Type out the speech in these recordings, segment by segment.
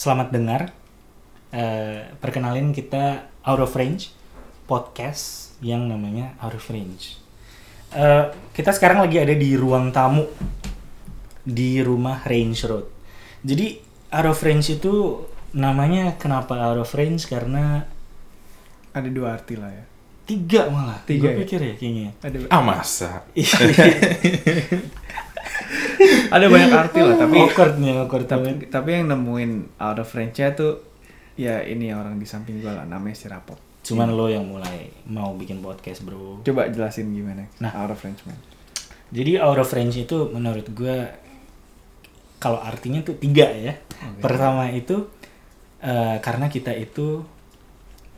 selamat dengar. Eh, perkenalin kita Out of Range podcast yang namanya Out of Range. Eh, kita sekarang lagi ada di ruang tamu di rumah Range Road. Jadi Out of Range itu namanya kenapa Out of Range karena Ada dua arti lah ya. tiga malah. Tiga Gua ya? pikir ya kayaknya. Ada Ah masa? ada banyak arti lah, tapi awkward nih, awkward tapi, tapi yang nemuin out of range-nya tuh ya ini orang di samping gua lah namanya si Rapot. Cuman lo yang mulai mau bikin podcast, Bro. Coba jelasin gimana Nah. out of range man. Jadi out of range itu menurut gue kalau artinya tuh tiga ya. Pertama itu eh, karena kita itu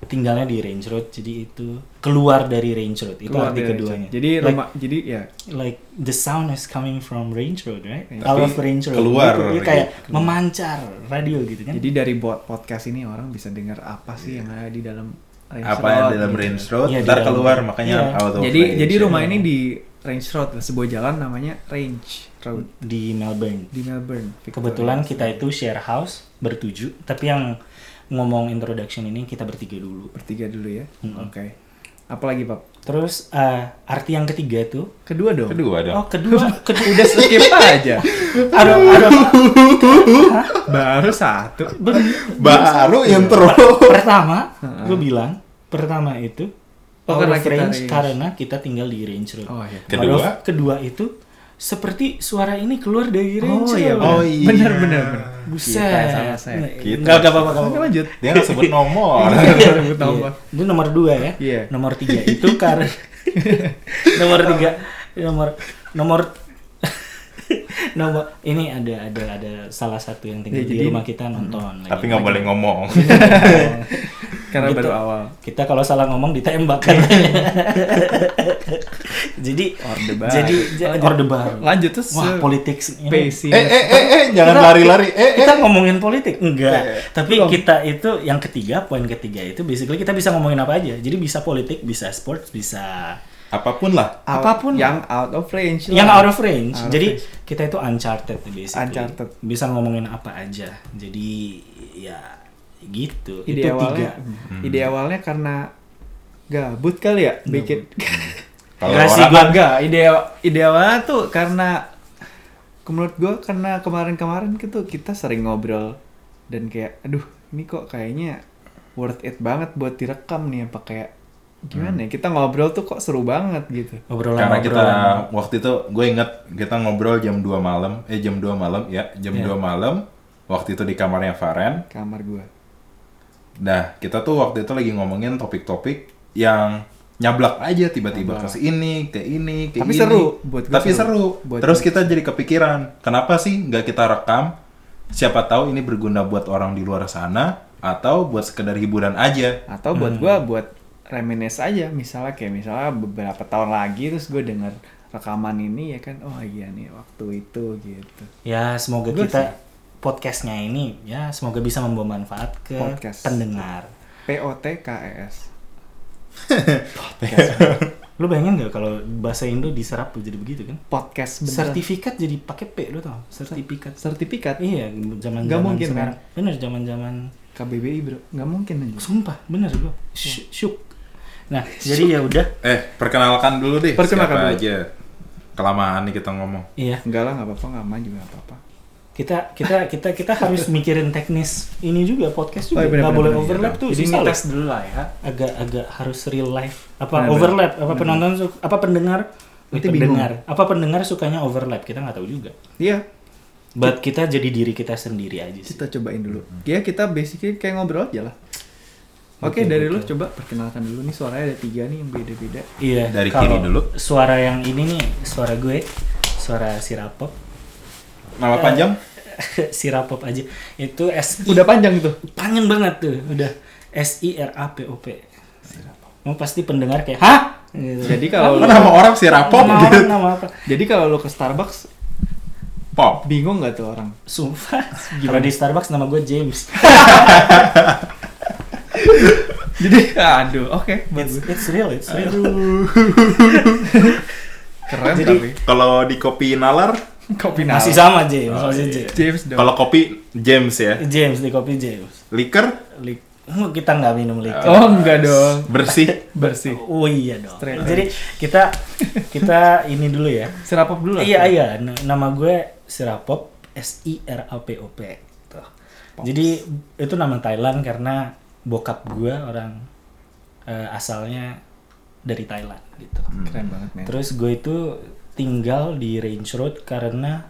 tinggalnya di range road, jadi itu keluar dari range road. Itu Keluar arti keduanya. Jadi like, rumah jadi ya like the sound is coming from range road, right? Tapi out of range road. keluar Gitu. Dia gitu. kayak memancar radio gitu kan. jadi dari buat podcast ini orang bisa dengar apa sih yang ada di dalam range Apa road, yang dalam gitu. range road? Di ntar keluar makanya iya. out of Jadi range. jadi rumah Ya. ini di range road, sebuah jalan namanya range road di Melbourne. di Melbourne. Victoria. Kebetulan kita itu share house bertujuh, tapi yang ngomong introduction ini kita bertiga dulu. bertiga dulu ya. Mm-mm. Oke. Apalagi Pak? Terus eh, arti yang ketiga tuh Kedua dong. kedua dong. Oh kedua, kedua Udah skip aja. aduh, aduh, Baru satu. Baru intro. pertama, gue bilang pertama itu Oh, out karena of kita range range. karena kita tinggal di range road. Oh iya. Kedua? Kedua itu seperti suara ini keluar dari range Oh iya. Oh iya. Benar benar benar. Buset. Kita salah saya. Kita. Enggak, enggak apa-apa. apa-apa. lanjut. Dia nggak sebut nomor. Iya, sebut Iya. nomor. Itu nomor dua ya. Iya. Nomor tiga itu karena nomor tiga nomor nomor nomor ini ada ada ada salah satu yang tinggal Ya, di jadi- rumah kita nonton. lagi- Tapi nggak boleh ngomong. Karena Gitu. baru awal. Kita kalau salah ngomong ditembak kan. jadi Orde baru. jadi Lanjut. orde baru. Lanjut terus. Wah, eh, politik ini. Eh eh eh eh jangan lari-lari. Eh eh. Kita ngomongin politik enggak, tapi Belum. kita itu yang ketiga, poin ketiga itu basically kita bisa ngomongin apa aja. Jadi bisa politik, bisa sports, bisa Apa pun lah. out- apa pun. yang out of range. yang lah. out of range. Out of Jadi range. kita itu uncharted basically. Uncharted. Bisa ngomongin apa aja. Jadi ya gitu. ide itu awalnya tiga. ide awalnya karena gabut kali ya bikin Kalau sih, orang gua- enggak ide ide awalnya tuh karena menurut gue karena kemarin-kemarin gitu kita sering ngobrol dan kayak aduh ini kok kayaknya worth it banget buat direkam nih apa kayak gimana ya kita ngobrol tuh kok seru banget gitu Obrolan karena kita obrolan. waktu itu gue inget kita ngobrol jam 2 malam eh jam 2 malam ya jam Iya. 2 malam waktu itu di kamarnya Faren kamar gue Nah, kita tuh waktu itu lagi ngomongin topik-topik yang nyablak aja tiba-tiba ke ini, ke ini, ke Tapi ini. seru, buat gue Tapi seru. seru. Buat Terus gue. kita jadi kepikiran, kenapa sih nggak kita rekam? Siapa tahu ini berguna buat orang di luar sana atau buat sekedar hiburan aja. atau buat gue buat reminisce aja misalnya kayak misalnya beberapa tahun lagi terus gue denger rekaman ini ya kan oh iya nih waktu itu gitu Ya semoga Bagus kita podcastnya ini ya semoga bisa membawa manfaat ke Podcast. pendengar. P O T K E S Lu bayangin nggak kalau bahasa Indo diserap jadi begitu kan? podcast beneran. Sertifikat jadi pakai P lu tau? Sertifikat. sertifikat Iya, zaman zaman mungkin, sekarang. Bener zaman zaman. KBBI bro nggak mungkin aja Sumpah, bener gua. Sh- Syuk. Nah, jadi ya udah. Eh, perkenalkan dulu deh Perkenalkan siapa dulu. aja. Kelamaan nih kita ngomong. Iya, enggak lah nggak apa-apa nggak aman juga nggak apa-apa kita kita kita kita harus mikirin teknis ini juga podcast juga. Oh, iya, bener, Nggak bener, boleh bener. overlap tuh. jadi ngetes dulu lah ya agak agak harus real life apa Bener, overlap bener. apa Bener. penonton su- apa pendengar Nanti Eh, bingung. pendengar apa pendengar sukanya overlap kita nggak tahu juga iya but kita jadi diri kita sendiri aja sih kita cobain dulu ya kita basically kayak ngobrol aja lah oke Oke, dari lu coba perkenalkan dulu. Nih suaranya ada tiga nih yang beda-beda. Iya Dari kalau kiri dulu. suara yang ini nih suara gue suara sirapop. Nama Eh. panjang? sirapop aja. Itu S udah panjang itu? Panjang banget tuh udah. S I R A P O P. Mau pasti pendengar kayak hah? Gitu. jadi kalau nama orang si Rapop nama gitu. orang nama apa? Jadi kalau lu ke Starbucks Pop. bingung nggak tuh orang? Sumpah. Kalau di Starbucks nama gue James jadi aduh oke it's, bagus it's real it's real keren Jadi- tapi Kalau di kopi nalar Kopi Masih Nala. sama James, Oh, masih iya. James. James dong. Kalau kopi James ya. James di kopi James. Liker Lik- Oh, kita nggak minum liquor. Oh enggak dong. bersih. Bersih. Oh iya dong. Straight Jadi kita kita ini dulu ya. Serapop dulu lah. Iya iya. Nama gue Sirapop S I R A P O P. Tuh. Jadi itu nama Thailand karena bokap gue orang eh, asalnya dari Thailand gitu. Keren banget men. Terus gue itu tinggal di Range Road karena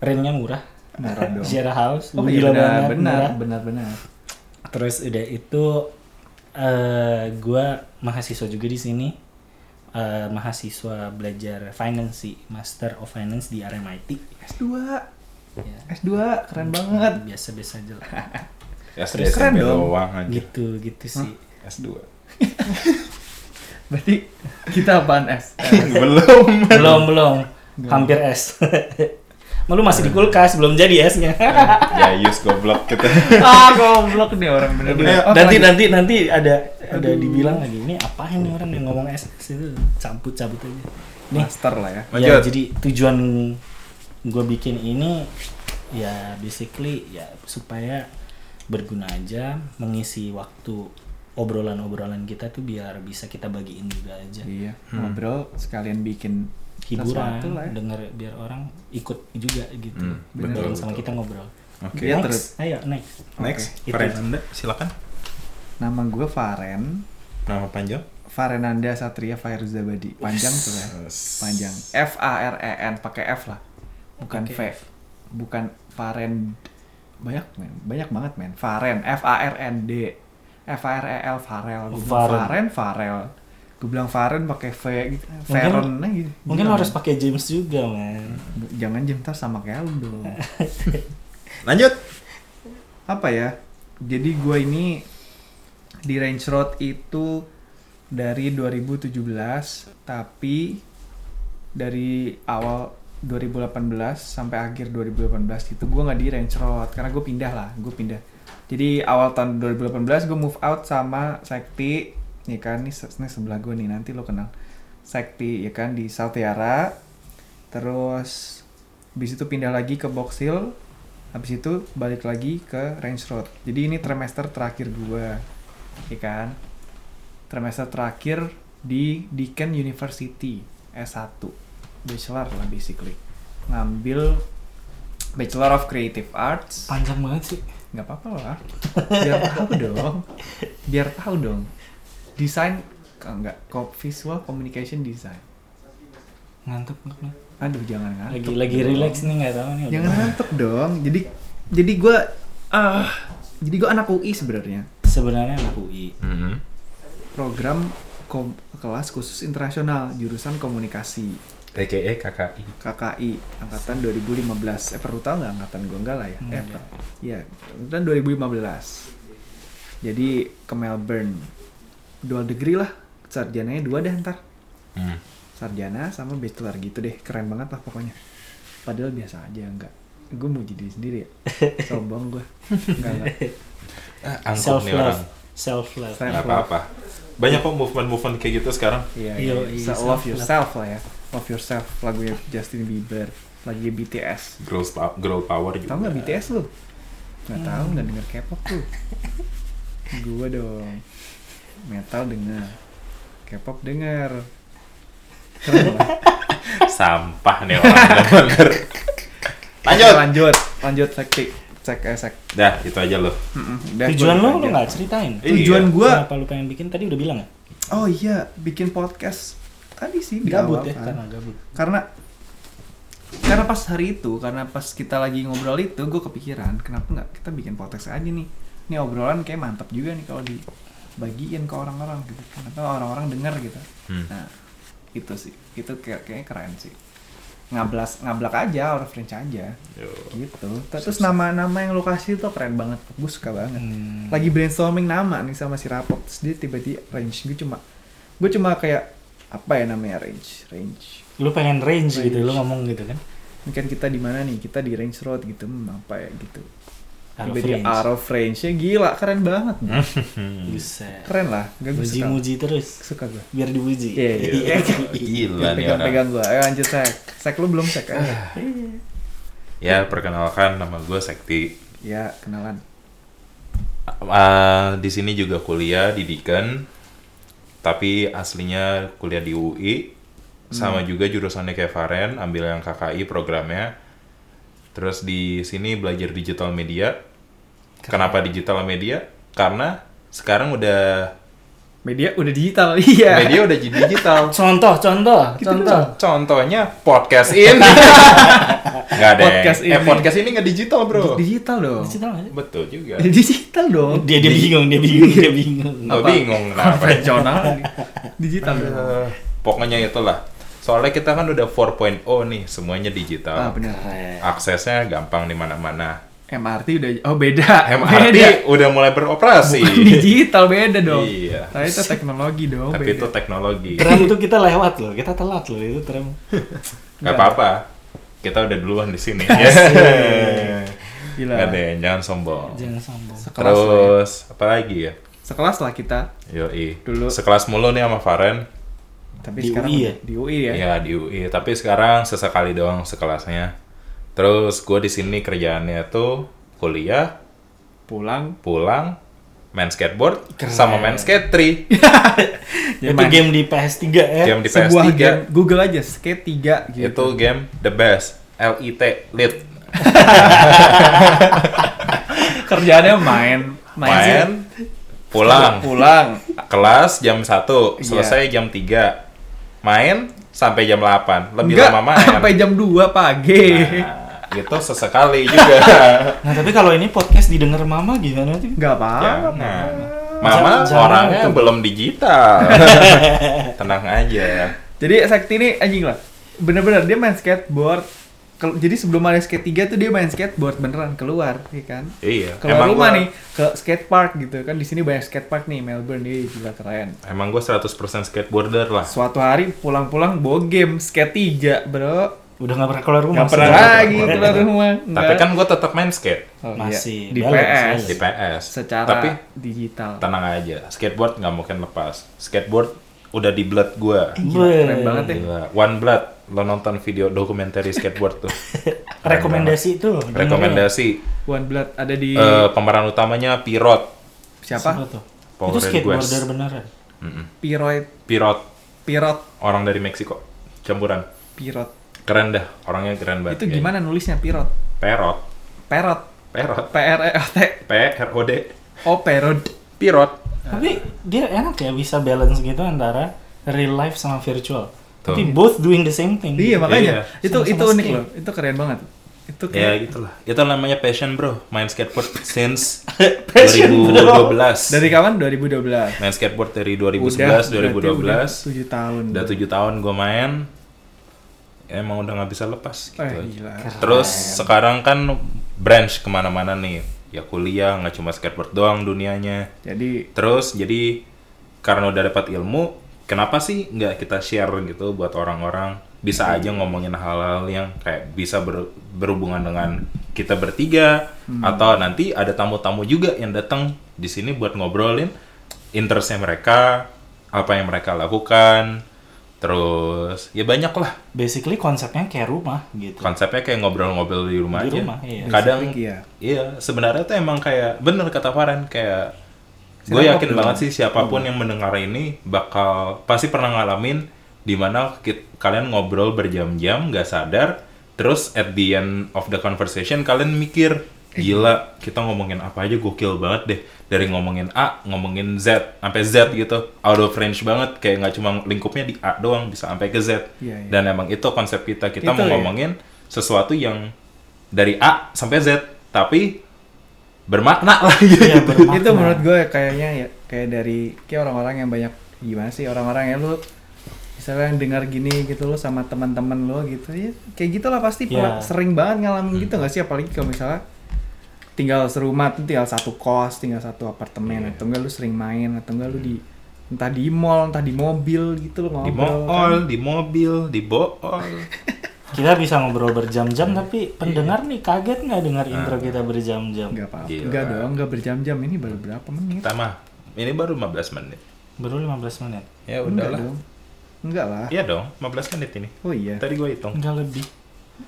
rentnya murah. Murah dong. Share house. Oh iya benar, banget, benar, benar, benar. Terus udah itu eh gue mahasiswa juga di sini. Eh, mahasiswa belajar finance sih, Master of Finance di RMIT. S2. Ya, S2 keren banget. biasa-biasa aja lah. Ya, Terus SMP keren dong. doang aja. gitu, gitu sih. S2. Berarti kita apaan S? Belum. belum, belum. Hampir S. Malu masih di kulkas, belum jadi S-nya. ya Yus goblok kita. ah, goblok nih orang bener-bener. Oh, nanti nanti nanti ada ada dibilang lagi ini apa ini orang yang ngomong S itu cabut cabut aja. Nih master lah ya. Ya, Lanjut. jadi tujuan gue bikin ini ya basically ya supaya berguna aja mengisi waktu obrolan-obrolan kita tuh biar bisa kita bagiin juga aja Iya, ngobrol sekalian bikin hiburan sesuatu lah ya. denger biar orang ikut juga gitu Hmm, betul, sama betul. kita ngobrol Oke. Iya, next terus. ayo next Next, Oke, Faren. Anda silakan. Nama gue Faren. Nama panjang? Farenanda Satria Fairuzabadi. Panjang tuh ya. Panjang. F A R E N pakai F lah. Bukan V. Pakai Bukan Faren banyak men. Banyak banget men. Faren F A R N D. F A R E L Farel. Gue bilang Faren. Faren Farel. Gue bilang Faren pakai V gitu. Mungkin- gitu. mungkin lo harus men. pakai James juga man Jangan jam ntar sama kayak lu dong. Lanjut. apa ya jadi gue ini di Range Road itu dari 2017 tapi dari awal 2018 sampai akhir 2018 itu gue nggak di Range Road karena gue pindah lah gue pindah. Jadi awal tahun 2018 gue move out sama Sekti ya kan ini, ini sebelah gue nih nanti lo kenal. Sekti ya kan di South Tiara. Terus habis itu pindah lagi ke Box Hill. Habis itu balik lagi ke Range Road jadi ini trimester terakhir gua ya kan. Trimester terakhir di Deakin University S1 bachelor lah basically. Ngambil Bachelor of Creative Arts. Panjang banget sih. Nggak apa-apa lah. Biar tahu dong. Biar tahu dong. Desain enggak kok visual communication design? Ngantuk ngantuk. aduh jangan ngantuk lagi lagi dong. relax nih nggak tahu nih jangan ngantuk dong. Jadi jadi gue ah jadi gue anak UI sebenarnya. Sebenarnya anak UI Mhm. program kom- kelas khusus internasional jurusan komunikasi TKE KKI. KKI angkatan 2015 eh perlu tahu nggak angkatan gue enggak lah ya Hmm, eh iya. per- ya angkatan 2015 jadi ke Melbourne dual degree lah sarjananya dua deh ntar Hmm. sarjana sama bachelor gitu deh keren banget lah pokoknya padahal biasa aja enggak gue mau jadi sendiri ya sombong gue enggak enggak Ah, angkuh self nih orang. love self love Self- Nggak apa-apa. Banyak kok movement-movement kayak gitu sekarang. Iya, iya. iya, So, love yourself lah ya. Love yourself lagunya Justin Bieber, lagi BTS. Girl, girl power juga. Tahu nggak BTS lu? Nggak tahu nggak denger K-pop tuh. Gua dong. Metal denger. K-pop denger. Keren lah. Sampah nih orang bener. Lanjut. Lanjut, lanjut sekti. Cek eh, sek. Dah, itu aja loh. Mm-mm, udah, tujuan lo lo nggak ceritain Tujuan Iya. gua kenapa lo pengen bikin tadi udah bilang ya Oh iya, bikin podcast tadi sih di gabut awal ya kan. karena gabut. Karena karena pas hari itu karena pas kita lagi ngobrol itu gue kepikiran kenapa nggak kita bikin podcast aja nih? Ini obrolan kayak mantap juga nih kalau dibagiin ke orang-orang gitu. Kenapa orang-orang denger gitu? Hmm. nah itu sih. Itu kayak kayaknya keren sih. Ngablas ngablak aja orang French aja. Yo. gitu. Terus nama-nama yang lokasi tuh keren banget gue suka banget. Hmm. lagi brainstorming nama nih sama si Rapot terus dia tiba-tiba range gue cuma gue cuma kayak apa ya namanya range range lu pengen range, gitu Range. lu ngomong gitu kan ini kan kita di mana nih kita di range road gitu hmm, apa ya gitu of Tiba-tiba range. out of range ya gila keren banget Buset. keren lah gak gue suka Muji-muji terus. suka gue Biar dipuji. Iya, iya. Gila nih orang. pegang-pegang gue ayo lanjut sek sek lu belum sek Ah. Ya, perkenalkan nama gue Sekti. ya kenalan Ah, di sini juga kuliah di Deakin. Tapi aslinya kuliah di UI. Sama juga jurusannya kayak Varen, ambil yang KKI programnya. Terus di sini belajar digital media. Kenapa digital media? Karena sekarang udah media udah digital iya media udah jadi digital. Contoh, contoh, contoh. Contohnya podcast ini. Nggak ada. Podcast eh, ini. podcast ini nggak digital, Bro. digital dong Digital sih? Betul juga. digital dong Dia dia bingung, dia bingung, dia bingung. Nggak bingung konvensional digital dong Eh, pokoknya itulah. Soalnya kita kan udah 4.0 nih, semuanya ah digital. benar Keren. Aksesnya gampang di mana-mana. MRT udah oh beda MRT beda. udah mulai beroperasi. Bukan digital beda dong Iya. Nah, itu teknologi dong Tapi beda. itu teknologi. Tram itu kita lewat loh, kita telat loh itu tram. Gak apa-apa. Kita udah duluan di sini. Gila. Gak deh, jangan sombong. Jangan sombong. Sekelas lah ya. Terus apa lagi ya? Sekelas lah kita Yoi. Dulu. Sekelas mulu nih sama Faren. tapi Di sekarang UI ya? di UI ya Iya di UI. Tapi sekarang sesekali doang sekelasnya. Terus gue di sini kerjaannya tuh kuliah, pulang pulang, main skateboard, Keren. sama main skate 3. Ya, itu main- game di PS3 ya. Game di sebuah PS3. game Google aja skate 3 gitu Itu game the best. LIT, lit. kerjaannya main Main, pulang. pulang Kelas jam 1, Iya. selesai jam 3. Main sampai jam 8. Lebih Enggak, lama main. sampai jam 2 pagi Nah, gitu sesekali juga. Nah, tapi kalau ini podcast didengar mama gimana tuh? nggak apa-apa Jangan. Mama Jangan orangnya tuh. belum digital. Tenang aja. jadi Sakti ini anjing lah bener-bener dia main skateboard jadi sebelum ada skate 3 tuh dia main skateboard beneran keluar ya kan Iya. keluar emang rumah gua- nih ke skate park gitu kan di sini banyak skate park nih Melbourne dia juga keren Emang gue 100% skateboarder lah. suatu hari pulang-pulang bawa game skate 3 bro Udah nggak pernah keluar rumah. nggak pernah lagi keluar rumah Tapi kan gue tetap main skate Oh, iya. Masih di PS di PS. secara Tapi digital tenang aja, skateboard nggak mungkin lepas. Skateboard udah di blood gue. keren banget ya Gila. One Blood. Lo nonton video dokumenter skateboard tuh. Rekomendasi itu. Rekomendasi. One Blood ada di Eh, pemeran utamanya Pirot. siapa tuh? Power itu skateboarder beneran. Piroid Pirot. Pirot Orang dari Meksiko. Campuran. Pirot Keren dah. Orangnya keren banget. itu kayaknya. gimana nulisnya Pirot Perot. Perot Perot. P R E O T P R O D. Oh Perot Pirot. Tapi dia enak ya bisa balance gitu antara real life sama virtual. Tuh. Tapi both doing the same thing. Iya makanya Iya. itu Sama-sama itu unik skate. loh itu keren banget itu Ya kayak gitulah. Itu namanya passion bro. Main skateboard since Passion, bro. 2012. dari kapan 2012 main skateboard dari 2011 Udah, 2012 berarti udah 7 tahun udah bro. tujuh tahun gue main emang udah nggak bisa lepas gitu Eh, gila. terus sekarang kan branch ke mana-mana nih. Ya kuliah nggak cuma skateboard doang dunianya. Jadi terus jadi karena udah dapat ilmu kenapa sih nggak kita share gitu buat orang-orang? Bisa aja ngomongin hal-hal yang kayak bisa ber- berhubungan dengan kita bertiga atau nanti ada tamu-tamu juga yang datang di sini buat ngobrolin interestnya mereka apa yang mereka lakukan terus ya banyak lah Basically konsepnya kayak rumah gitu. konsepnya kayak ngobrol-ngobrol di rumah Di aja rumah, iya. kadang Basically, iya. iya sebenarnya tuh emang kayak bener kata Farhan kayak gue yakin banget sih siapa pun yang mendengar ini bakal pasti pernah ngalamin di mana kit- kalian ngobrol berjam-jam nggak sadar terus at the end of the conversation kalian mikir gila kita ngomongin apa aja? Gokil banget deh. Dari ngomongin A ngomongin Z sampai Z gitu. Out of range banget. Kayak nggak cuma lingkupnya di A doang bisa sampai ke Z. Iya, iya. dan emang itu konsep kita. Kita Itu mau ya. ngomongin sesuatu yang dari A sampai Z tapi bermakna lah gitu. Iya, bermakna. itu menurut gue kayaknya ya kayak dari kayak orang-orang yang banyak gimana sih orang-orang yang lu misalnya yang dengar gini gitu lo sama teman-teman lo gitu ya kayak gitulah pasti pernah- Iya. sering banget ngalamin gitu nggak sih? Apalagi kalau misalnya tinggal serumah tuh tinggal satu kos tinggal satu apartemen Iya. atau enggak lu sering main atau enggak lu di entah di mall entah di mobil gitu lo di ngobrol mall kan. di mobil di bool kita bisa ngobrol berjam-jam tapi pendengar nih kaget nggak dengar intro kita berjam-jam Enggak apa-apa. Gila. Enggak dong, enggak berjam-jam. Ini baru berapa menit? Kita mah ini baru 15 menit. baru 15 menit Ya udahlah. dong. Enggak lah. Iya dong, 15 menit ini. Oh iya. Tadi gue hitung. enggak lebih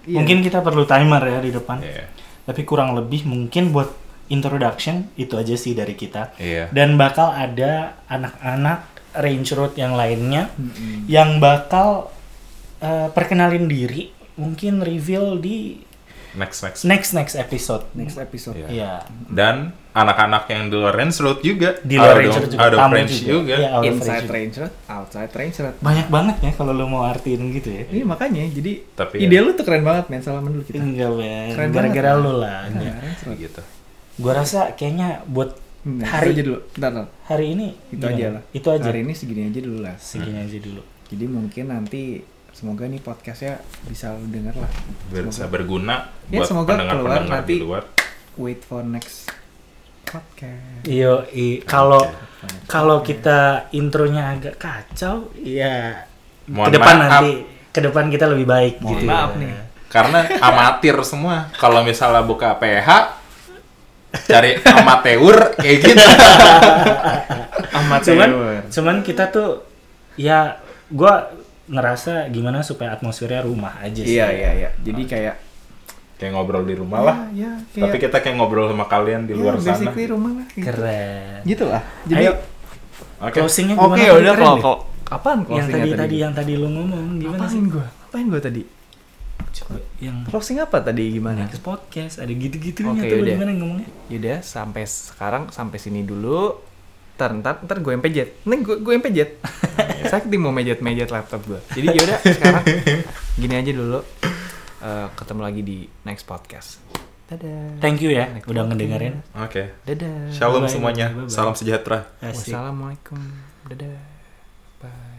Iya. mungkin kita perlu timer ya di depan Iya. Tapi kurang lebih mungkin buat introduction itu aja sih dari kita Iya. dan bakal ada anak-anak range road yang lainnya Mm-mm. yang bakal eh, perkenalin diri mungkin reveal di Next next. next next episode Next episode. Iya. Iya. Dan anak-anak yang di luar range road juga. di luar range road juga out of tamu range juga, juga. Iya, out Inside range road, outside range road. banyak banget ya kalau lo mau artiin gitu ya Iya makanya, jadi Tapi ide ya. lu tuh keren banget men, salaman dulu kita. enggak Ben Keren gara-gara lo lah Nah, road. gitu. gua rasa kayaknya buat Nah, Hari- aja dulu. Bentar, bentar. hari ini Itu gimana? aja lah. itu aja Hari ini segini aja dulu lah. segini aja dulu Jadi mungkin nanti semoga nih podcastnya bisa lu denger lah. Bisa Semoga. berguna Ya, buat semoga pendengar-pendengar keluar nanti. di luar. Wait for next podcast. Iyo, i kalau kalau kita intronya agak kacau, ya Mohon ke depan maaf. nanti ke depan kita lebih baik Mohon gitu. maaf ya. nih. Karena amatir semua. Kalau misalnya buka PH cari amateur kayak gitu. Amateur. Cuman cuman kita tuh ya gua ngerasa gimana supaya atmosfernya rumah aja sih. Iya, iya, iya. Jadi kayak kayak ngobrol di rumah lah. Ya, ya, Tapi kita kayak ngobrol sama kalian di luar ya, sana. basically rumah lah. Gitu. Keren. Gitu lah. Jadi Ayo Oke. closingnya Oke, gimana? udah Keren kalau kalau apaan yang closingnya tadi tadi yang tadi lu ngomong gimana Apain sih? gua? Apain gua tadi? Coba yang Closing apa tadi gimana? next podcast ada gitu-gitunya Oke, tuh udah. gimana ngomongnya? Yaudah, sampai sekarang sampai sini dulu. Ntar, ntar, ntar gue yang pejet. Nih, gue, gue yang pejet. Sakti mau mejet-mejet laptop gue. Jadi yaudah, sekarang gini aja dulu. Eh, ketemu lagi di next podcast. Dadah. Thank you ya Next udah ngedengerin. Oke. Dadah. Shalom Bye-bye. semuanya. Bye-bye. Salam sejahtera. Asik. Wassalamualaikum. Dadah. Bye.